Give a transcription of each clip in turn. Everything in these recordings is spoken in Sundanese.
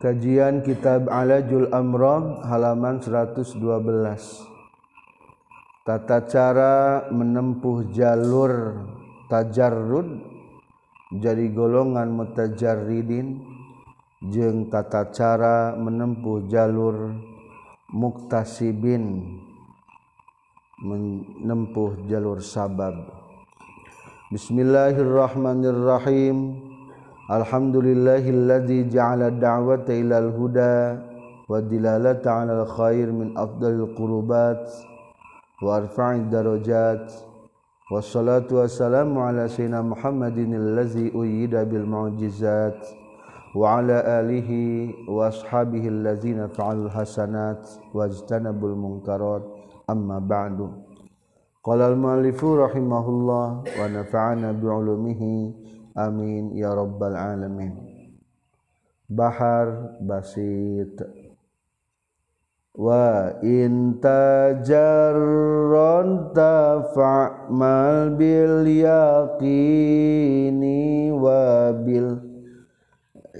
Kajian Kitab Alajul Amram halaman 112. Tata cara menempuh jalur tajarrud jadi golongan mutajarridin jeung tata cara menempuh jalur muktasibin menempuh jalur sabab. Bismillahirrahmanirrahim. Alhamdulillahilladzi ja'ala da'wata ilal huda wa dilalata 'alal khair min afdalil qurubat wa arfa'id darajat wassalatu wassalamu ala sayyidina Muhammadin allazi uyyida bil mu'jizat wa ala alihi wa ashabihi allazina fa'alul hasanat wajtanabul munkarat amma ba'du qala al muallifu rahimahullah wa nafa'ana bi'ulumihi amin ya rabbal alamin. Bahar basit. Wa in tajarron tafa'mal bil yaqini wa bil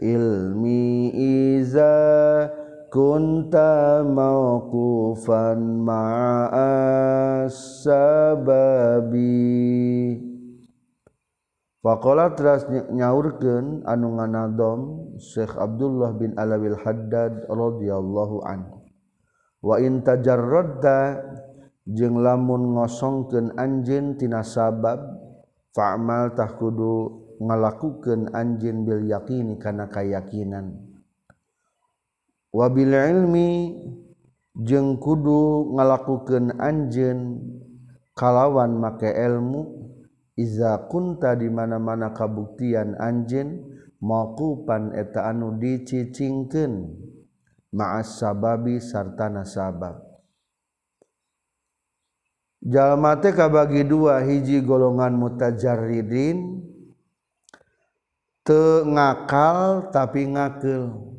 ilmi iza kunta mauqufan ma'as sababi Fakola teras nyaurkan anu nganadom Syekh Abdullah bin Alawil Haddad radhiyallahu anhu. Wa inta jarrodda jeng lamun ngosongkeun anjin tina sabab fa'amal tah kudu ngalakukan anjin bil yakini kana kayakinan. Wabil ilmi jeng kudu ngalakukan anjin kalawan make ilmu iza kunta di mana-mana kabuktian anjin mauqupan eta anu dicicingkeun ma'as sababi sartana sabab jalma teh kabagi dua hiji golongan mutajarridin teu ngakal tapi ngakeul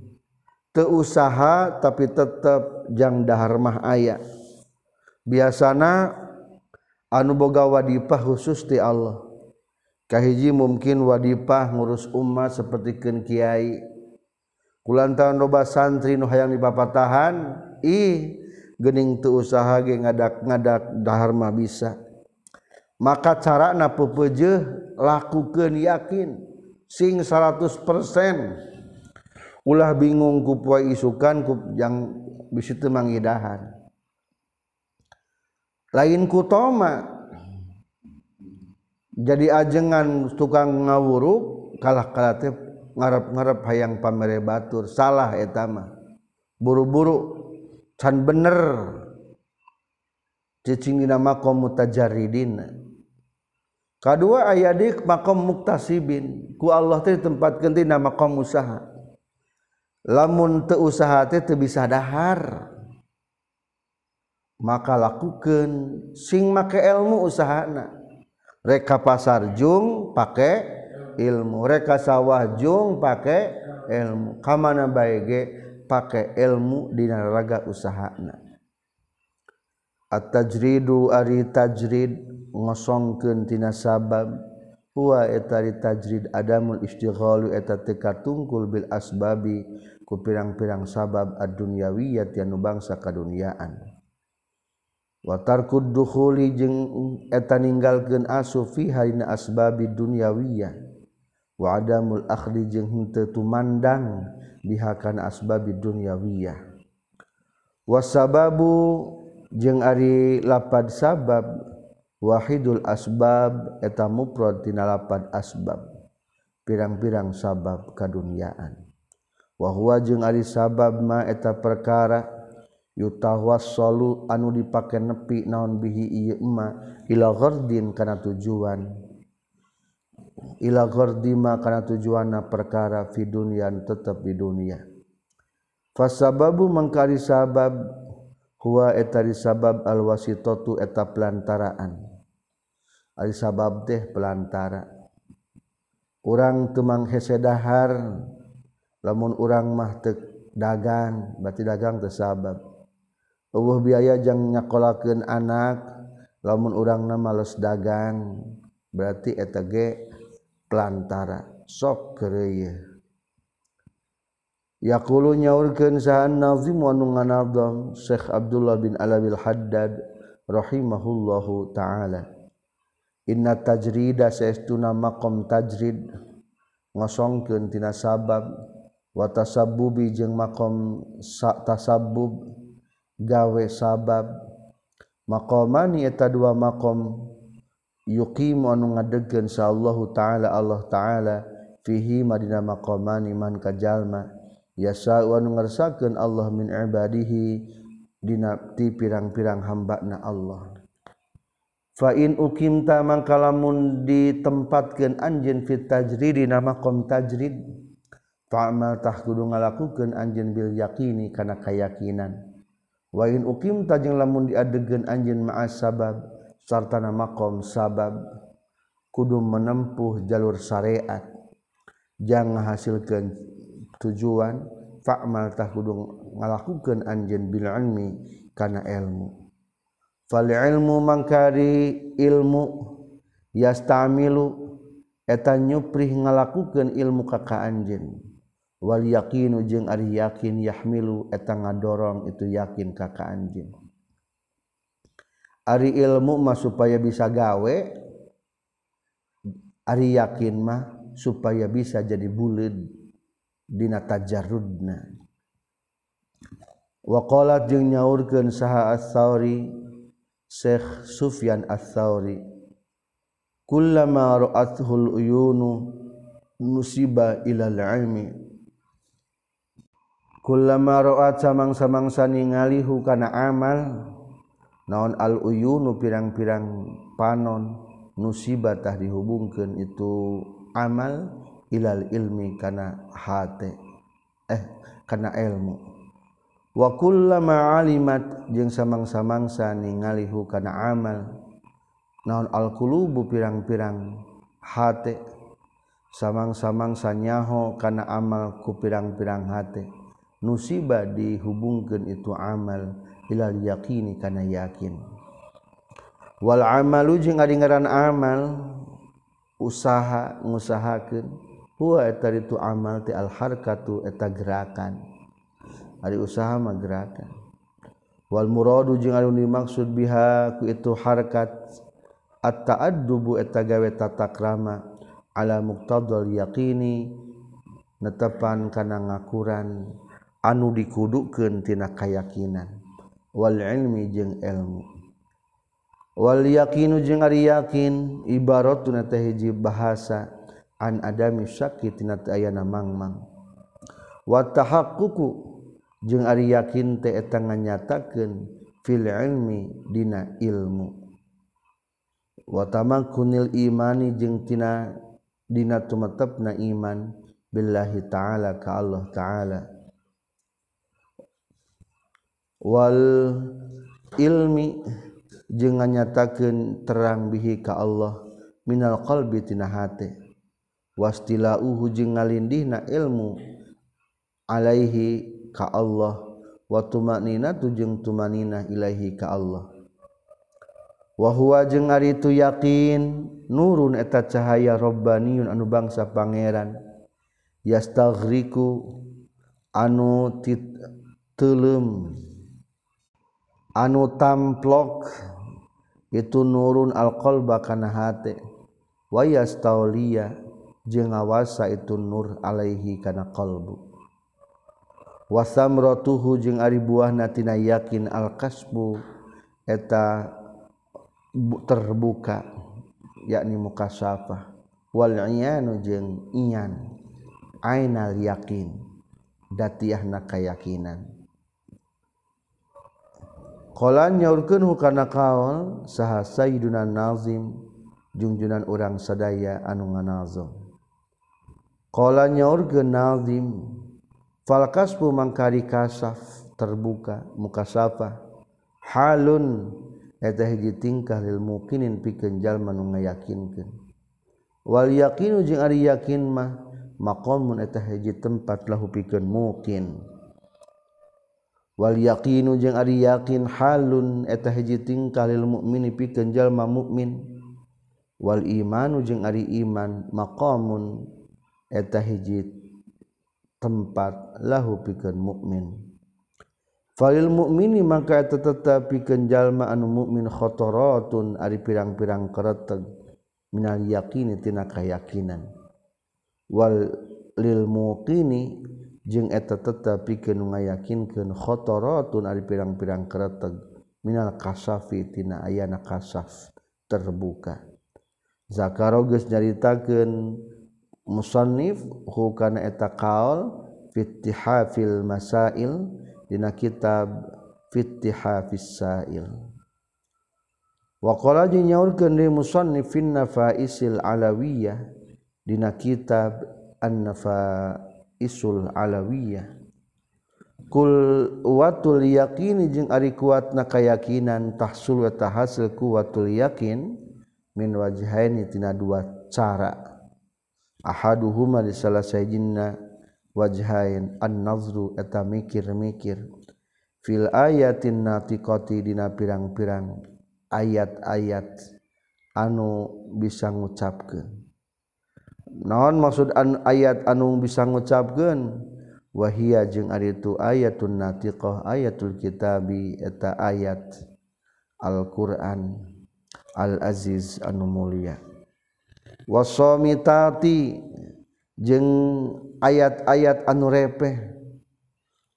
teu usaha tapi tetep jang dahar mah aya. Biasana anu boga wadipah khusus ti Allah. Kahiji mungkin wadipah ngurus umat sepertikeun kiai. Kulantaran loba santri nu hayang dipapatahan ih gening teu usaha ge ngadak-ngadak dahar mah bisa. Maka carana pepeje lakukeun yakin sing 100% ulah bingung ku poe isukan ku yang bisi teu mangidahan lain kutoma jadi ajengan tukang ngawuruk kalah kalatif ngarep-ngarep hayang pamere batur. Salah etama buru-buru. Can bener. Cicing dina makom mutajarridin kadua aya di makom muktasibin. Ku Allah teh tempatkeun dina makom usaha. Lamun teu usaha teh teu bisa dahar maka lakukan sing make ilmu usahana. Reka pasar jung pakai ilmu reka sawah jung pakai ilmu. Kamana baige pakai ilmu di naraga usahana. At-tajridu ari tajrid ngosongkeun tina sabab. Huwa eta tajrid adamul istighalu eta teka tungkul bil asbabi ku pirang-pirang sabab ad-dunyawiyat anu bangsa kaduniaan. watarkud duhuli jeung eta ninggalkeun asu fiha asbabi dunyawiyah. Wa adamul akhdi jeung henteu tumandang bihakan asbabi dunyawiyah. Wasababu jeung ari lapad sabab wahidul asbab eta mufrad tina lapad asbab pirang-pirang sabab kaduniaan. Wa huwa jeung ari sabab ma eta perkara yutawasolu anu dipakai nepi naon bihi ima ila gordin karena tujuan. Ila gordima karena tujuanna perkara fi dunian tetap di dunia. Fasababu mengkari sabab huwa etari sabab alwasitotu eta pelantaraan. Ari sabab teh pelantara. Orang temang hesedahar lamun orang mah dagang berarti dagang tersabab uh biaya jangan nyakolaken anak lamun urangna males dagang berarti etage pelantara sok kereuyeuh Yaqulu nyaurkeun sahan nazim wa nu nganabdam Syekh Abdullah bin Alabil Haddad rahimahullahu taala. Inna tajrida saestuna maqam tajrid ngosongkeun tina sabab wa tasabbubi jeung maqam tasabub. gawe sabab. Makomani eta dua makom yuqimu anu ngadegkeun sallallahu taala Allah taala fihi madina makomani man kajalma yasa anu ngersakeun Allah min ibadihi dina ti pirang-pirang hamba-na Allah. Fain ukim ta mangkalamun ditempatkan anjen fit tajrid dina makom tajrid fa'amal tah kudu ngalakukeun anjeun bil yakini kana kayakinan. wain ukim tajeng lamun diadegen anjin maas sabab sartana makom sabab kudu menempuh jalur syariat. Jangan hasilkan tujuan fa'mal tah kudu ngalakukeun anjeun bil ilmi kana ilmu. Fal ilmu mangkari ilmu yastamilu eta nyuprih ngalakukeun ilmu ka ka anjeun. wal yakinu jeung ari yakin yahmilu eta ngadorong itu yakin ka ka anjeun ari ilmu mah supaya bisa gawe ari yakin mah supaya bisa jadi buleud dina tajarrudna. Wa qalat jeung nyaurkeun saha as-sauri Syekh Sufyan as-sauri kullama ra'athul uyunu nusiba ilal ilmi Kulama roat samang-samangsa ngalihu kana amal naon al-uyunu pirang-pirang panon nusibatah dihubungkan itu amal ilal ilmi kana hate eh kana ilmu. Wa kullama alimat jeung samang-samangsa ningalihu kana amal naon al-qulubu pirang-pirang hate samang-samangsa nyaho kana amal ku pirang-pirang hate. nusiba dihubungkan itu amal ilal yakini karena yakin. Wal amalu jeung ari ngaran amal usaha ngusahakeun huwa eta itu amal ti al harkatu eta gerakan. Ari usaha mah gerakan. Wal muradu jeung anu dimaksud biha ku itu harkat at ta'addubu eta gawe tatakrama ala muqtadal yaqini netepan kana ngakuran. anu dikudukentina wal ilmi jeung ilmu. Wal yakinu jeung ari yakin ibarat teh hiji bahasa an adami sakittina ayana mangmang. Wattahap tahaqququ jeung ari yakin teh eta nganyatakeun fil ilmi dina ilmu. Watamang kunil imani jeung tina dina tumetepna iman billahi ta'ala ka Allah ta'ala. wal ilmi jeung nyatakeun terang bihi ka Allah minal qalbi tina hate wastilauhu jeung ngalindihna ilmu alaihi ka Allah wa tumanina tujeng tumanina ilaihi ka Allah. Wa huwa jeung ari tu yakin nurun eta cahaya rabbaniun anu bangsa pangeran. Yastaghriku anu titelem anu tamplok itu nurun alkohol kana hate wa yastauliya jeung ngawasa itu nur alaihi kana qalbu. Wasamratuhu jeung ari buahna tina yakin alkasbu eta terbuka yakni mukasafah wal iyanu jeung iyan ainal yakin datiahna kayakinan. Kolan nyaurkeun hukana kaol eh, saha Sayyiduna Nazim jungjunan urang sadaya anu nganazom. Kola nyaurkeun Nazim fal mangkari kasaf terbuka muka safa halun eh, eta hiji tingkah lil mukinin pikeun jalma nu ngayakinkeun. Wal yaqinu jeung ari yakin mah maqamun eh, eta hiji tempat lahu pikeun mukin. wal yaqinu jeung ari yakin halun eta hiji tingkah lil mukmini pikeun jalma mukmin wal imanu jeung ari iman maqamun eta hiji tempat lahu pikeun mukmin falil mukmini maka eta tetep pikeun jalma anu mukmin khotoratun ari pirang-pirang kereteg minal yaqini tina kayakinan. Wal lil muqini jeung eta tetapi pikeun ngayakinkeun khotoratun ari pirang-pirang kereteg minal kasafi tina ayana kasaf terbuka. Zakaro geus nyaritakeun musannif hukana eta kaul fittihafil masail dina kitab fittihafis sail. Wa qala nyaurkeun di musannif fin nafaisil alawiyah dina kitab an-nafa isul alawiyah. Kul watul yakini jeung ari kuat na kayakinan tahsul wa tahasil kuwatul yakin min wajhaini tina dua cara. Ahaduhuma di salah sayjinna wajhain an-nazru eta mikir-mikir. Fil ayatin natiqati dina pirang-pirang ayat-ayat anu bisa ngucapkeun. naon maksud an ayat anu bisa ngucapkan wahia jeung ari itu ayatun natiqah ayatul kitabi eta ayat Al-Qur'an. Al-Aziz anu mulia. Wasomitati jeung ayat-ayat anu repeh.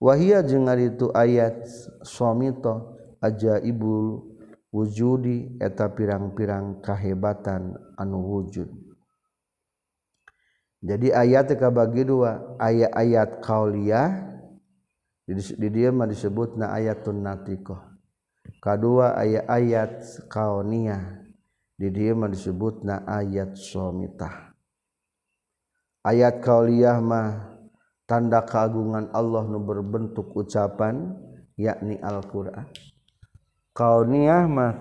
Wahia jeung ari itu ayat somito ajaibul wujudi eta pirang-pirang kahebatan anu wujud. Jadi ayat ka bagi dua ayat-ayat kauliah di dia mah disebut na ayatun natikoh. Kedua ayat-ayat kauniyah di dia mah disebut na ayat somitah. Ayat kauliyah mah tanda keagungan Allah nu berbentuk ucapan yakni Al-Qur'an. Kauniyah mah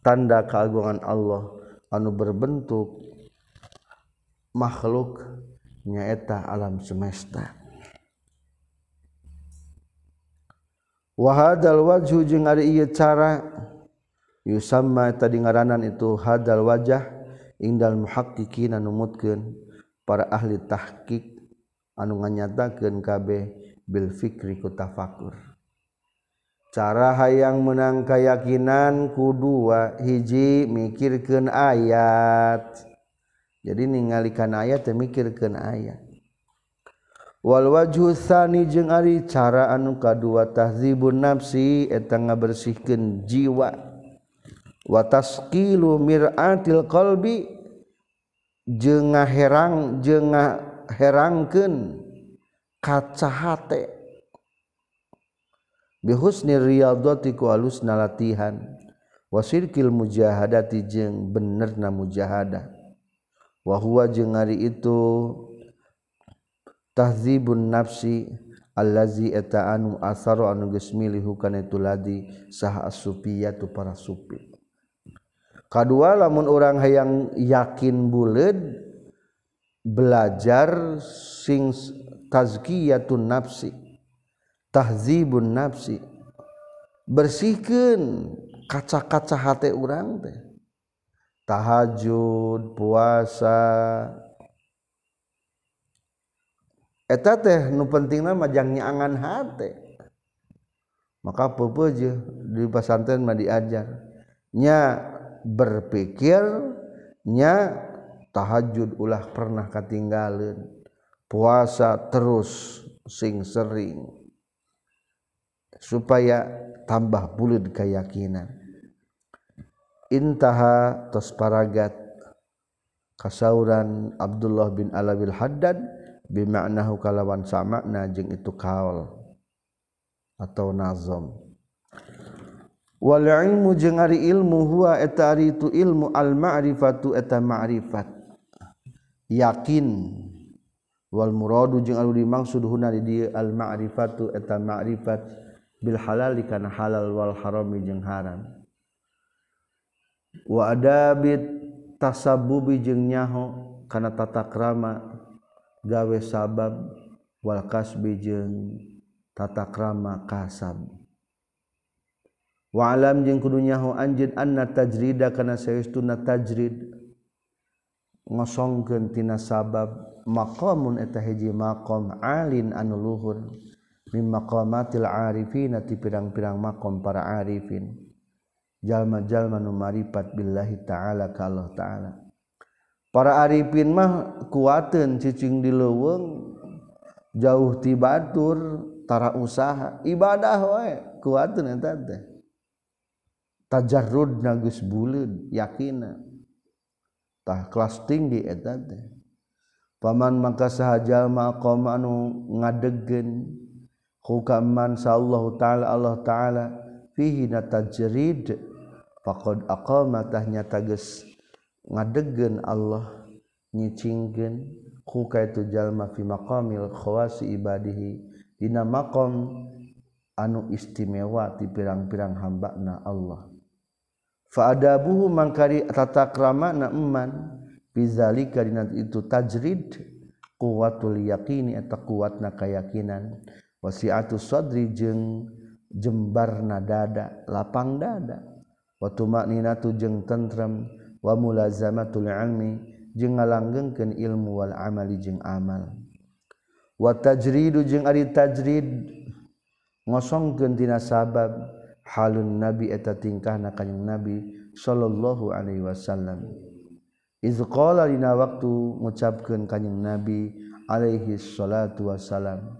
tanda keagungan Allah anu berbentuk makhluk nyaeta alam semesta. Wahadal wajhu jeung ari ieu cara yusamma tadi ngaranan itu hadal wajah indal muhaqqiqina numutkeun para ahli tahqiq anu nganyatakeun kabeh bil fikri ku tafakur. Cara hayang menang keyakinan kudu hiji mikirkeun ayat. jadi ninggalikan ayat mikirkan ayat Walwajhusani jeung ari cara anu kadua tahzibun nafsi eta ngabersihkeun jiwa. Wa tasqilu mir'atil qalbi jeung ngaherang jeung ngaherangkeun kaca hate bihusni riyadhati ku alusna latihan. Wasirkil mujahadati jeung benerna mujahadah. wahwa jeung ari itu tahzibun nafsi allazi eta anu asaro anu geus milih hukana itu ladi sah asupiyatu para supi kadua lamun urang hayang yakin buleud belajar sing tazkiyatun nafsi tahzibun nafsi bersihkeun kaca-kaca hate urang teh. Tahajud puasa. Eta teh nu pentingna majang nyangan hati maka pepeje di pesantren mah diajar. Nya berpikirnya tahajud ulah pernah ketinggalan puasa terus sing sering. Supaya tambah bulut keyakinan intaha tos paragat kasauran Abdullah bin Alabil Haddad bimaknahu kalawan samakna jeung itu kaul atau nazom. Wal ilmu jeung ari ilmu huwa eta ari itu ilmu al ma'rifatu eta ma'rifat. Yakin. Wal muradu jeung anu dimaksud huna di dieu al ma'rifatu eta ma'rifat bil halal kana halal wal harami jeung haram. wa adabit tasabubi jeung nyaho kana tata krama gawe sabab wal kasbi jeung tata krama kasab. Wa alam jeung kudu nyaho anjeun anna tajrida kana saestuna tajrid ngosongkeun tina sabab maqamun eta hiji maqam alin anu luhur mim maqamatil arifin ti pirang-pirang maqam para arifin. jalma-jalma nu maripat billahi ta'ala ka Allah ta'ala. Para arifin mah kuatkeun cicing di leuweung jauh ti batur tara usaha ibadah wae kuatin eta teh. Tajarrud nagus buleud yakinna tah kelas tinggi eta teh. Paman maka sahaja ma anu ngadegkeun hukaman Allah taala Allah taala fihi natajrid faqad aqama tahnya tages ngadegen Allah nyicingkeun ku kaitu jalma fi maqamil khawasi ibadihi dina maqam anu istimewa ti pirang-pirang hambana Allah. Fa adabuhu mangkari tatakramana eman bizalika dina itu tajrid kuwatul yaqini eta kuatna kayakinan. Wasiatu sadri jeung jembarna dada lapang dada. wa ninatu jeung tentrem wa mulazamatul ilmi jeung ngalanggengkeun ilmu wal amali jeung amal. Wa tajridu jeung ari tajrid ngosongkeun tina sabab halun nabi eta tingkahna kanjing nabi sallallahu alaihi wasallam. Iz qala dina waktu ngucapkeun kanjing nabi alaihi salatu wasalam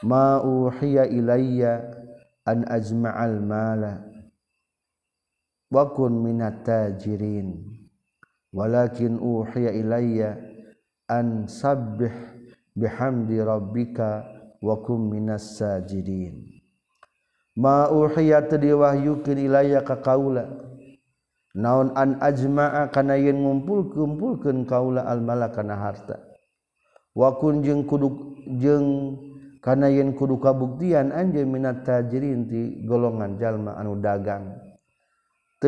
ma uhiya ilayya an ajma'al mala. wakun minat tajirin. Walakin uhiya ilayya an sabbih bihamdi rabbika wa kum minas sajidin ma uhiya tadiwahyukeun ilayya ka kaula. Naon an ajma'a kana yen ngumpul-kumpulkeun kaula al malakana harta. Wa kun jeung kudu jeung kana yen kudu kabuktian anjeun minat tajirin ti golongan jalma anu dagang.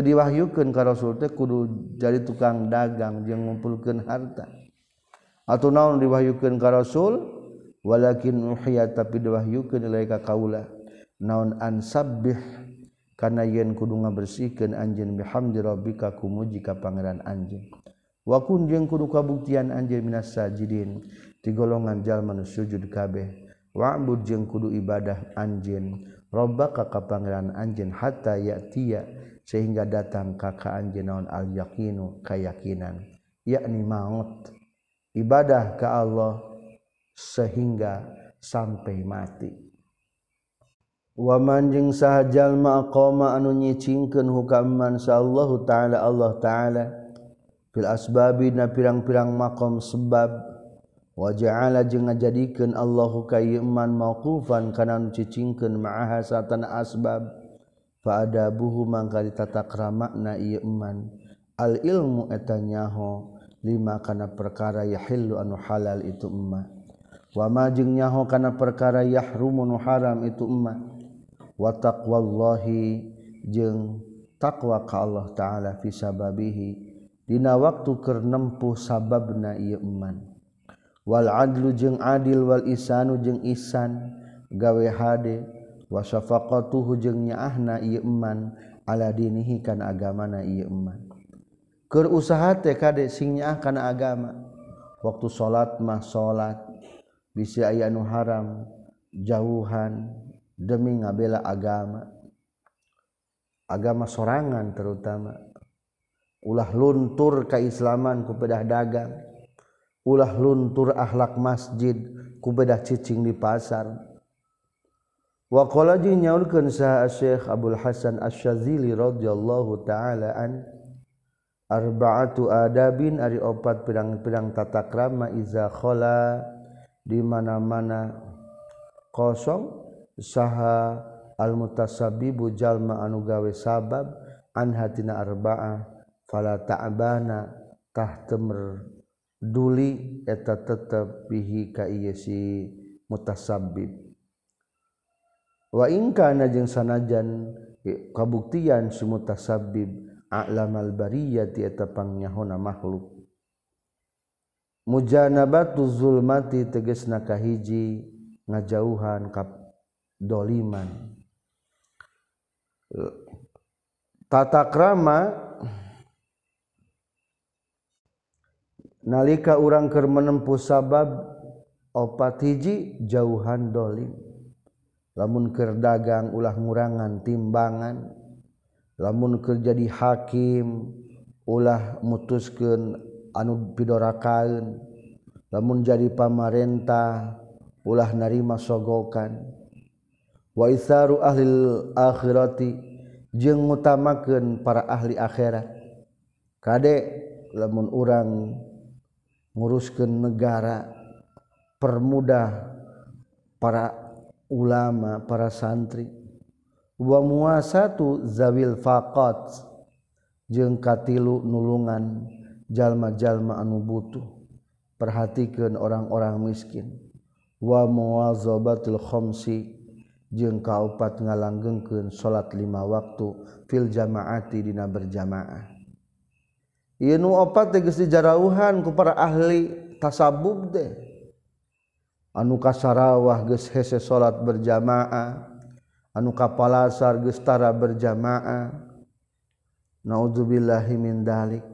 diwahyukan ka Rasul teh kudu jadi tukang dagang jeung ngumpulkeun harta. Atau naon diwahyukan ka Rasul? Walakin uhiya tapi diwahyukeun nilai ka kaula. Naon ansabbih kana yen kudu ngabersihkeun anjeun bihamdi rabbika kumuji ka pangeran anjeun. Wa kun jeung kudu kabuktian anjeun minas sajidin ti golongan jalma nu sujud kabeh. Wa'bud jeung kudu ibadah anjeun rabbaka ka pangeran anjeun hatta ya'tiya sehingga datang kakaan naon al-yakinu kayakinan yakni maut. Ibadah ke Allah sehingga sampai mati. Wa manjing sahajal maqama anu nyicingkeun hukaman sallahu taala Allah taala. Fil asbabi na pirang-pirang maqam sebab. Wa ja'ala jeung ngajadikeun Allahu kayeman mauqufan kana nu cicingkeun ma'aha satana asbab. ada buhu mangka ditata kramakna iman al ilmu eta nyaho lima kana perkara yahillu anu halal itu emma wama jeung nyaho kana perkara yahrumu nu haram itu emma wa taqwallahi jeung taqwa ka Allah taala fi sababihi. Dina waktu keur nempuh sababna ieu iman wal adlu jeung adil wal isanu jeung isan gawe hade wasyafaqatuhu jeung nyaahna ieu iman ala dinihi kana agamana ieu iman keur usaha teh kade sing nyaah kana agama. Waktu salat mah salat bisi aya anu haram jauhan demi ngabela agama. Agama sorangan terutama. Ulah luntur keislaman ku bedah dagang. Ulah luntur akhlak masjid ku bedah cicing di pasar. Wakola jeung nyaurkeun saha Syekh Abdul Hasan Asy-Syadzili radhiyallahu taala an arba'atu adabin ari opat pirang-pirang tata krama iza khala di mana-mana kosong saha al mutasabibu jalma anu gawe sabab an hatina arba'a fala ta'bana tah temer duli eta tetep bihi ka ieu si mutasabbib. wa waingkana jeung sanajan kabuktian sumutasabib a'lamal bariyati eta pangnyaho makhluk. Mujanabatu zulmati tegesna kahiji ngajauhan kap doliman. Tata krama nalika urang keur menempuh sabab opat hiji jauhan dolim. lamunker dagang ulah ngurangan timbangan lamunker jadi hakim ulah mutusken anu pidorakaun lamun jadi pamarentah ulah narima sogokan. Wa isaru akhirati jeung ngutamakeun para ahli akhirat. Kade lamun urang nguruskeun negara permudah para ulama para santri. Wa muasatu zawil faqat jeung katilu nulungan jalma-jalma anu butuh. Perhatikan orang-orang miskin. Wa muwazabatil khamsi jeung kaopat ngalanggengkeun salat lima waktu fil jamaati dina berjamaah. Ieu nu opat geus dijarauhan ku para ahli tasabub teh. anu Sarawah geus hese salat berjamaah anu palasar geus tara berjamaah. Naudzubillahi min dalik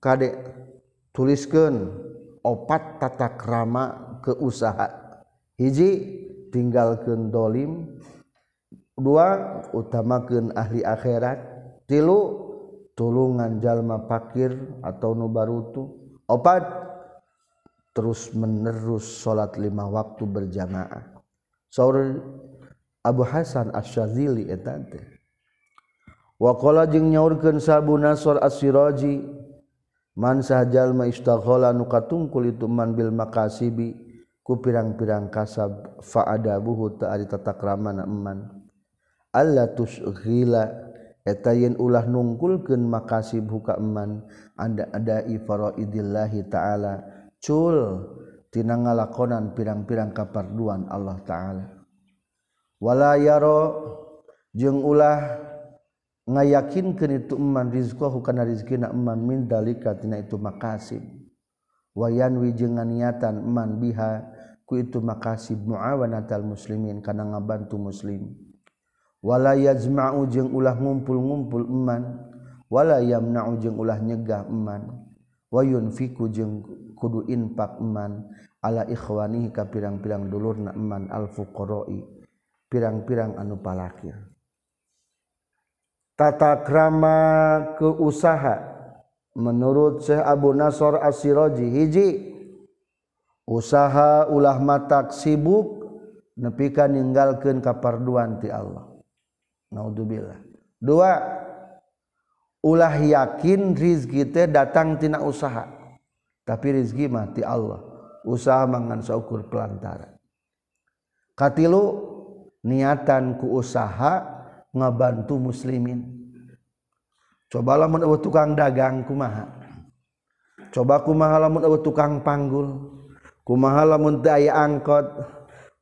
kade tuliskeun opat tata krama ke usaha. Hiji tinggalkeun dolim. Dua utamakeun ahli akhirat. Tilu tulungan jalma pakir atau nubarutu opat terus menerus salat lima waktu berjamaah. Saur Abu Hasan Asy-Syadzili eta teh. Waqala jeung nyaurkeun Sabu Nasr As-Siraji man sahajal ma istaghala nu katungkul itu man bil makasibi ku pirang-pirang kasab fa adabuhu ta ari tatakramana eman. Alla tusghila eta yen ulah nungkulkeun makasib huka eman anda ada ifara idillahi ta'ala cultina ngalakonan pirang-pirang kaparduan Allah ta'ala. Wala yaro jeung ulah ngayakinkeun itu eman rizqahu kana rizkina eman min dalika tina itu makasib. Wayan wijengan niatan eman biha ku itu makasib muawanatal muslimin kana ngabantu muslim. Wala yajma'u jeung ulah ngumpul-ngumpul eman wala yamna'u jeung ulah nyegah eman. Wayun fiku jeung kudu infak eman ala ikhwanihi ka pirang-pirang dulur na eman al fuqara'i pirang-pirang anu palakir. Tata krama keusaha. Menurut Syekh Abu Nasr As-Siraji hiji usaha ulah matak sibuk nepi ka ninggalkeun kaparduan ti Allah. Naudzubillah dua ulah yakin rizki teh datang tina usaha. tapi rezeki mati Allah. Usaha mangan saukur pelantara katilu niatan ku usaha ngabantu muslimin. Cobalah mun tukang dagang kumaha? Coba kumaha lamun eueuh tukang panggul? Kumaha lamun teu aya angkot?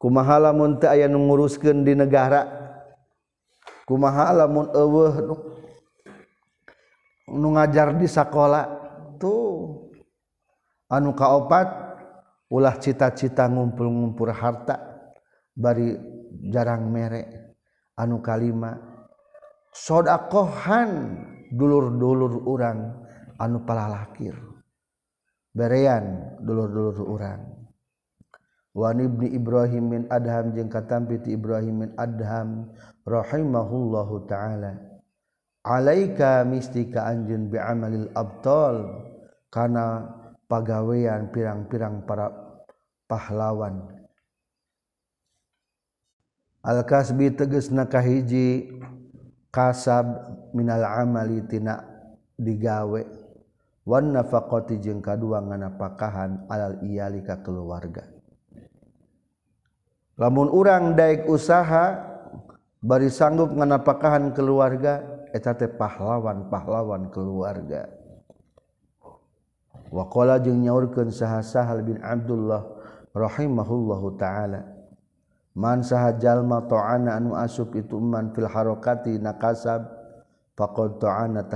Kumaha lamun teu aya nu nguruskeun di negara? Kumaha lamun eueuh nu ngajar di sekolah tuh. anu kaopat ulah cita-cita ngumpul-ngumpul harta bari jarang merek anu kalima sodakohan dulur-dulur urang anu palalakir. Berean dulur-dulur urang. Wan ibni Ibrahim bin Adham jeung katampi ti Ibrahim bin Adham rahimahullahu taala. Alaika mistika anjeun bi amalil abtal kana pagawean pirang-pirang para pahlawan. Al-kasbi teges nakahiji kasab minal amali tina digawe. Wan nafaqati jeung kadua nganapakahan alal iyali ka keluarga. Lamun urang daik usaha bari sanggup nganapakahan keluarga eta teh pahlawan-pahlawan keluarga. wakola jeung nyaurkeun saha Sahal bin Abdullah rahimahullahu taala man saha jalma ta'ana anu asub itu man fil harokati nakasab faqad ta'ana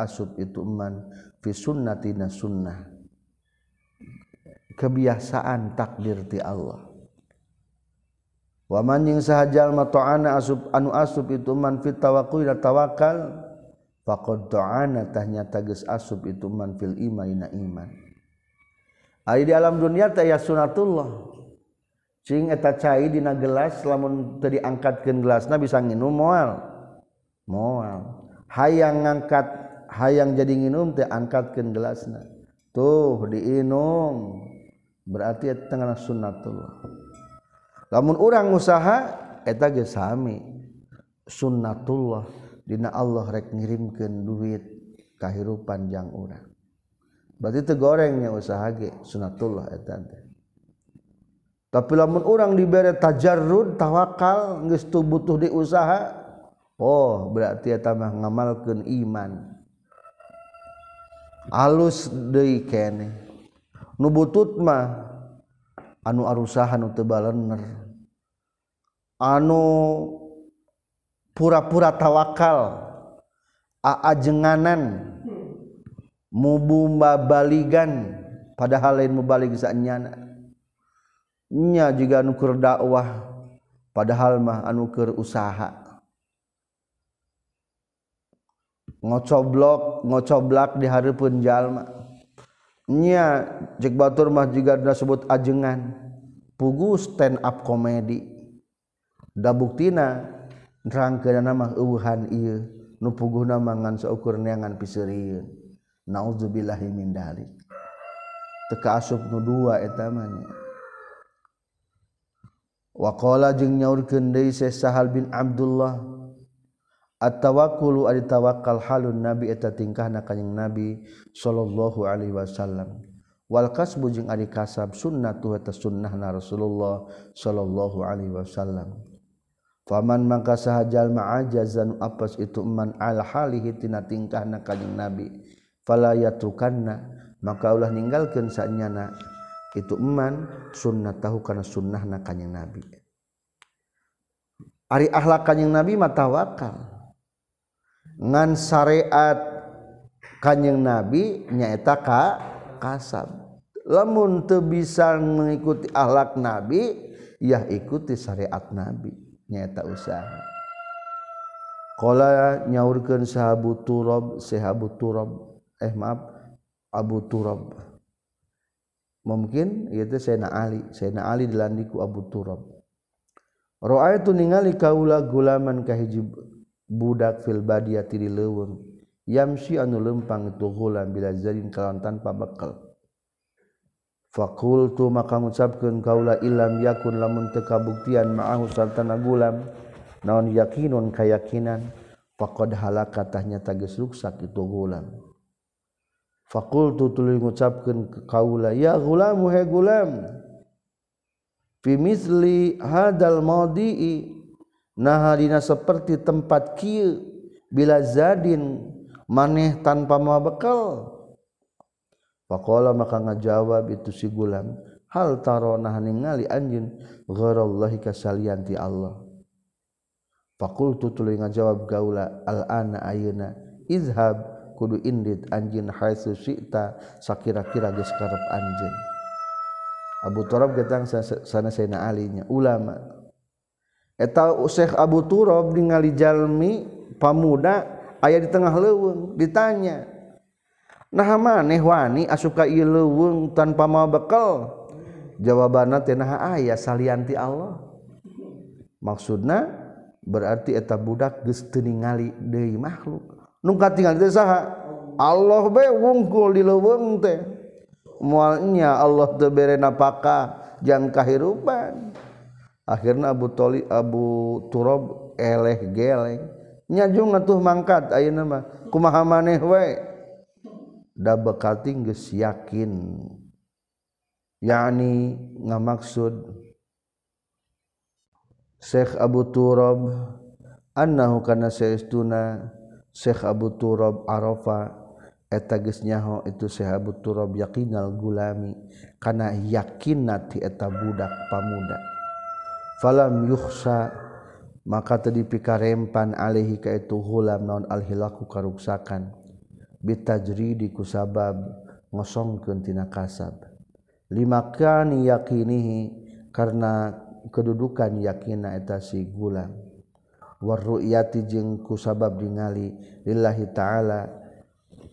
asub itu man fi sunnah. Kebiasaan takdir ti Allah. Waman yang sahajal matoana asub anu asub itu man fit dan tawakal faqad ta'ana tahnya geus asub itu man fil imanina iman. Ari di alam dunia teh ya sunatullah. Cing eta cai dina gelas lamun teu diangkatkeun gelasna bisa nginum moal. Moal. Hayang ngangkat hayang jadi nginum teh angkatkeun gelasna. Tuh diinum. Berarti eta tengah sunnatullah lamun urang usaha eta geus sami. Sunnatullah Dina Allah rek ngirimkan duit kahirupan jang urang. Berarti itu gorengnya usaha ge sunatullah eta teh. Tapi lamun orang diberi tajarrud tawakal geus butuh di usaha oh berarti eta mah ngamalkeun iman. Alus deui kene. Nu butut mah anu arusaha nu teu balener. Anu pura-pura tawakal aajenganan mubumba baligan padahal lain mubalik zanyana nya juga nukur dakwah padahal mah anukur usaha. Ngocoblok ngocoblak di hareupeun jalma. Nya cek batur mah juga disebut ajengan. Pugu stand up komedi. Da buktina nerang ke nama ieu iya nupuguh nama ngan seukur neangan piseriun naudzubillahi min dalik. Teka asup nu dua etamanya waqala jeung nyaurkeun deui Syekh Sahal bin Abdullah at-tawakkulu ari tawakkal halun nabi eta tingkahna kanjing nabi sallallahu alaihi wasallam. Wal kasbu jeung ari kasab sunnatu eta sunnahna Rasulullah sallallahu alaihi wasallam. Faman mangka saha jalma ajazan apas itu man al halihi tina tingkahna kanjing nabi yatukanna maka Allah meninggalkan saatnyana itu iman sunnah tahu karena sunnah nakanya nabi. Ari akhlak yang nabi mata wakal ngan syariat kanyeng nabi nyaeta ka kasab. Lamun teu bisa mengikuti akhlak nabi ya ikuti syariat nabi nyaeta usaha qala nyaurkeun sahabu turab sahabu turab. Eh maaf Abu Turab. Mungkin itu Sayyidina Ali. Sayyidina Ali dilandiku Abu Turab. Ro'a itu ningali kaula gulaman kahiji budak fil badiyati di leuweung. Yamsi anu lempang itu gulam bila zarin kalawan tanpa bekal fakultu maka ngucapkeun kaula ilam yakun lamun teu kabuktian ma'ahu sartana gulam. Naon yakinun kayakinan? Faqad halaka katanya tagis ruksak itu gulam. Fakultu tuluy ngucapkeun ka kaula ya gulamu he gulam fi misli hadal madi'i nah dina seperti tempat kieu bila zadin maneh tanpa mabekal. Pakola maka ngajawab itu si gulam. Hal taronah ningali anjin. Gharallahi kasalianti Allah. Fakultu tuluy ngajawab gaula al-ana ayuna. Izhab kudu indit anjin haitsu syi'ta sakira-kira geus karep anjin. Abu Turab getang sana Sayyidina Ali nya ulama. Eta Syekh Abu Turab ningali jalmi pamuda aya di tengah leuweung ditanya nah maneh wani asuka leuweung tanpa mau bekal jawaban tenaha aya salianti Allah. Maksudna berarti eta budak geus teu ningali deui makhluk. Nu katingal teh saha Allah be wungkul di leuweung teh. Moalnya Allah teu bere napaka jang kahirupan. Akhirna Abu Toli Abu Turab eleh geleng. Nyajung atuh mangkat ayeuna mah. Kumaha maneh we? Yakin. Yakni nggak maksud Syekh Abu Turab annahu karena sayauna Syekh Abu Turab Arafa eta geus nyaho itu Syekh Abu Turab yakinal gulami kana yakinna ti eta budak pamuda. Falam yukhsa maka teu dipikarempan alaihi ka itu hulam naon alhilaku karuksakan bitajri diku sabab ngosongkentina kasab. Limakan yakinihi karena kedudukan yakina etasi gulang warru'yati jeung ku sabab ningali lillahi ta'ala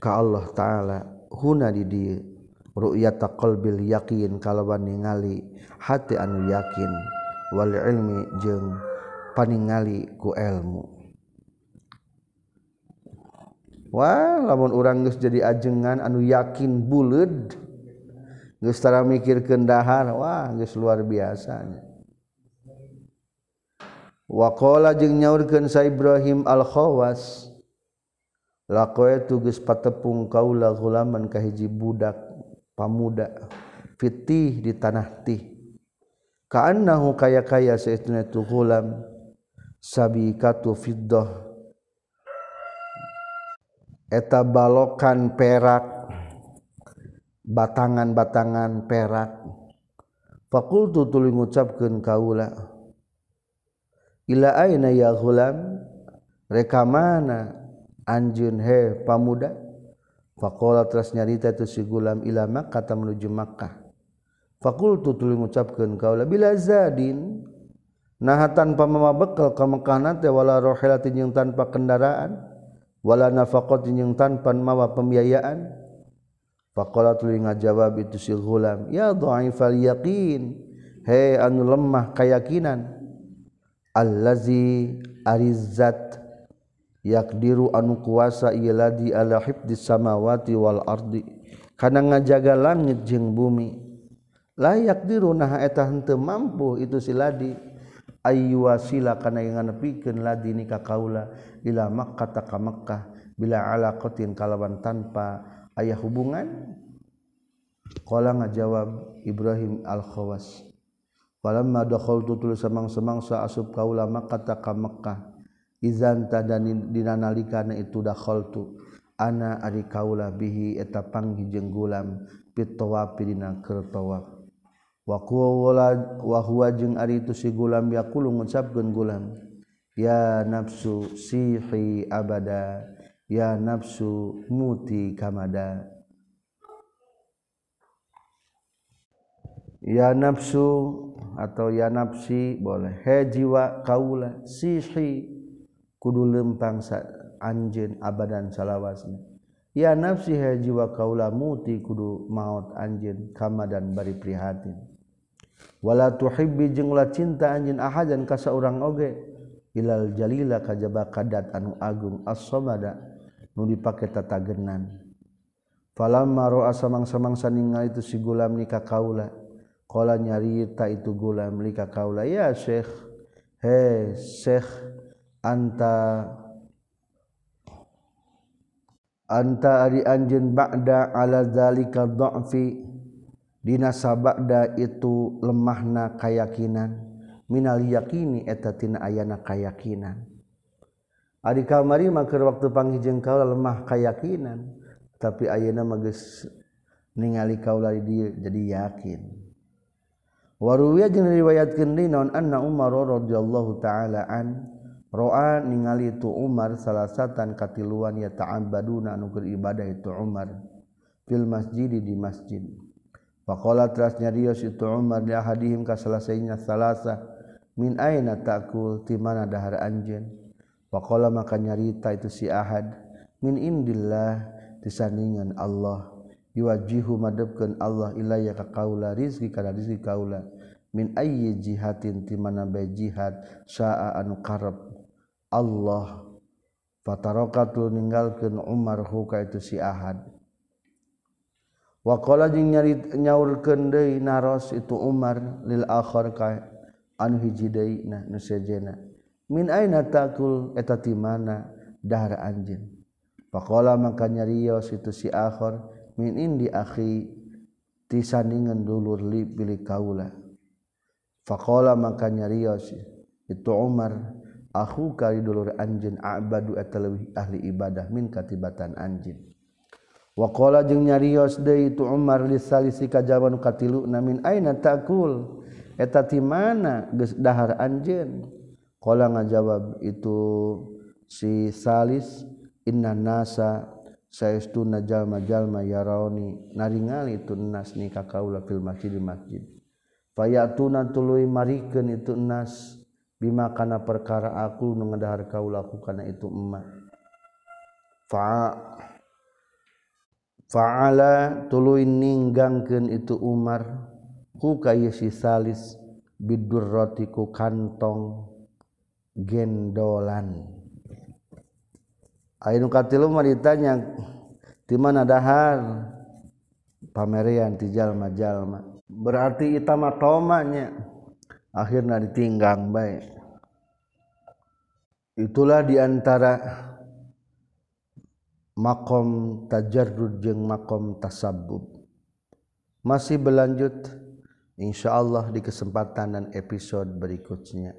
ka Allah ta'ala huna di dieu ru'yata qalbil yakin kalawan ningali hati anu yakin. Wal ilmi jeung paningali ku ilmu. Wah lamun orang geus jadi ajengan anu yakin buleud geus tara mikirkeun dahar wah geus luar biasa Waqala jeung nyaurkeun Sa Ibrahim Al-Khawas laqaitu tugas patepung kaula gulaman kahiji budak pamuda fitih di tanah tih. Kaannahu kaya-kaya saestuna tu gulam sabikatu fiddah eta balokan perak batangan-batangan perak. Fakultu tuluy ngucapkeun kaula ila aina ya ghulam? Reka mana? Anjeun he pamuda? Faqala teras nyarita tu si gulam ila makkah menuju makkah. Fakultu tuluy ngucapkeun kaula bila zadin nah tanpa mama bekal ka Mekah teh wala rohilatin jeung tanpa kendaraan. wala nafaqatin yang tanpa mawa pembiayaan. Faqala tuluy ngajawab itu si ghulam ya dhaifal yaqin he anu lemah keyakinan allazi arizzat yakdiru anu kuasa ieu ladi ala hifdis samawati wal ardi kana ngajaga langit jeung bumi. Layak diru nah eta henteu mampu itu si ladi. ayu wasila kana yang nepikeun ladini ka kaula ila makkah ta ka makkah bila alaqatin kalawan tanpa ayah hubungan? Qala ngajawab ibrahim al khawas falamma dakhaltu tul samang-samangsa asub kaula makkah ta ka makkah izan tadani dinanalikana itu dakhaltu ana ari kaula bihi eta panghijeng gulam pitawapi dina kertawaf tawaf wa huwa jeung ari itu si gulam yaqulu ngucapkeun gulam. Ya nafsu sihi abada ya nafsu muti kamada. Ya nafsu atau ya nafsi boleh. He jiwa kaula sihi kudu lempang anjeun abadan salawasna. Ya nafsi he jiwa kaula muti kudu maut anjeun kamadan bari prihatin wala tuhibbi jeung ulah cinta anjeun ahadan ka saurang oge. Ilal jalila kajaba kadat anu agung as-samada nu dipake tatagenan. Falamma ro'a samang-samangsa ningali itu si gulam nikah kaula. Qala nyarita itu gulam nikah kaula ya syekh he syekh anta anta ari anjeun ba'da ala zalika dha'fi Dina sabada itu lemahna kayakakinan Minal yakini etatina ayana kayakakinan Adi kamari maka waktu panggijeng kaula lemah kayakakinan tapi ayeuna magis ningali kaula dia jadi yakin. Waruwiya jeung riwayatkeun dinaon anna Umar radhiyallahu taala an roa ningali itu Umar salasatan katiluan ya ta'abbaduna anu ibadah itu Umar fil masjid di masjid. Pakola teras nyarios itu Umar li ahadihim ka salasainya salasa min aina takul? Ti mana dahar anjeun. Pakola maka nyarita itu si Ahad. Min indillah disandingan Allah. Yuwajihu madepkeun Allah ilayya ka kaula rizki kana rizki kaula. Min ayyi jihatin ti mana bae jihad saa anu karep Allah fatarokatul ninggalkeun Umar huka itu si Ahad. wakola jeung nyari nyaurkeun deui naros itu Umar lil akhir ka anu hiji deui na nu sejena min aina takul eta ti mana dahar anjeun? Faqala mangka nyarios itu si akhir min indi akhi ti sandingan dulur li bilik kaula. Faqala mangka nyarios itu Umar aku kali dulur anjeun abadu eta leuwih ahli ibadah min katibatan anjeun. wakola jeung nyarios de itu Umar lisalisi kajaban katilu namin aina takul? Eta ti mana? Geus dahar anjeun. Qala ngajawab itu si salis inna nasa saestuna jalma-jalma yaraoni naringali itu nas ni ka kaula fil masjid masjid. Fayatuna tuluy marikeun itu nas bima kana perkara aku nu ngadahar kaula aku kana itu emak. Fa faala tuluy ninggangkeun itu Umar. Ku kayasi si salis bidur roti ku kantong gendolan. Ainu katilu mah ditanya di mana dahar? Pamerian ti jalma-jalma. Berarti itama tomanya akhirnya ditinggang baik itulah diantara makom tajarrud jeung makom tasabub masih berlanjut insya Allah di kesempatan dan episode berikutnya.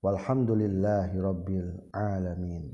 Walhamdulillahi rabbil alamin.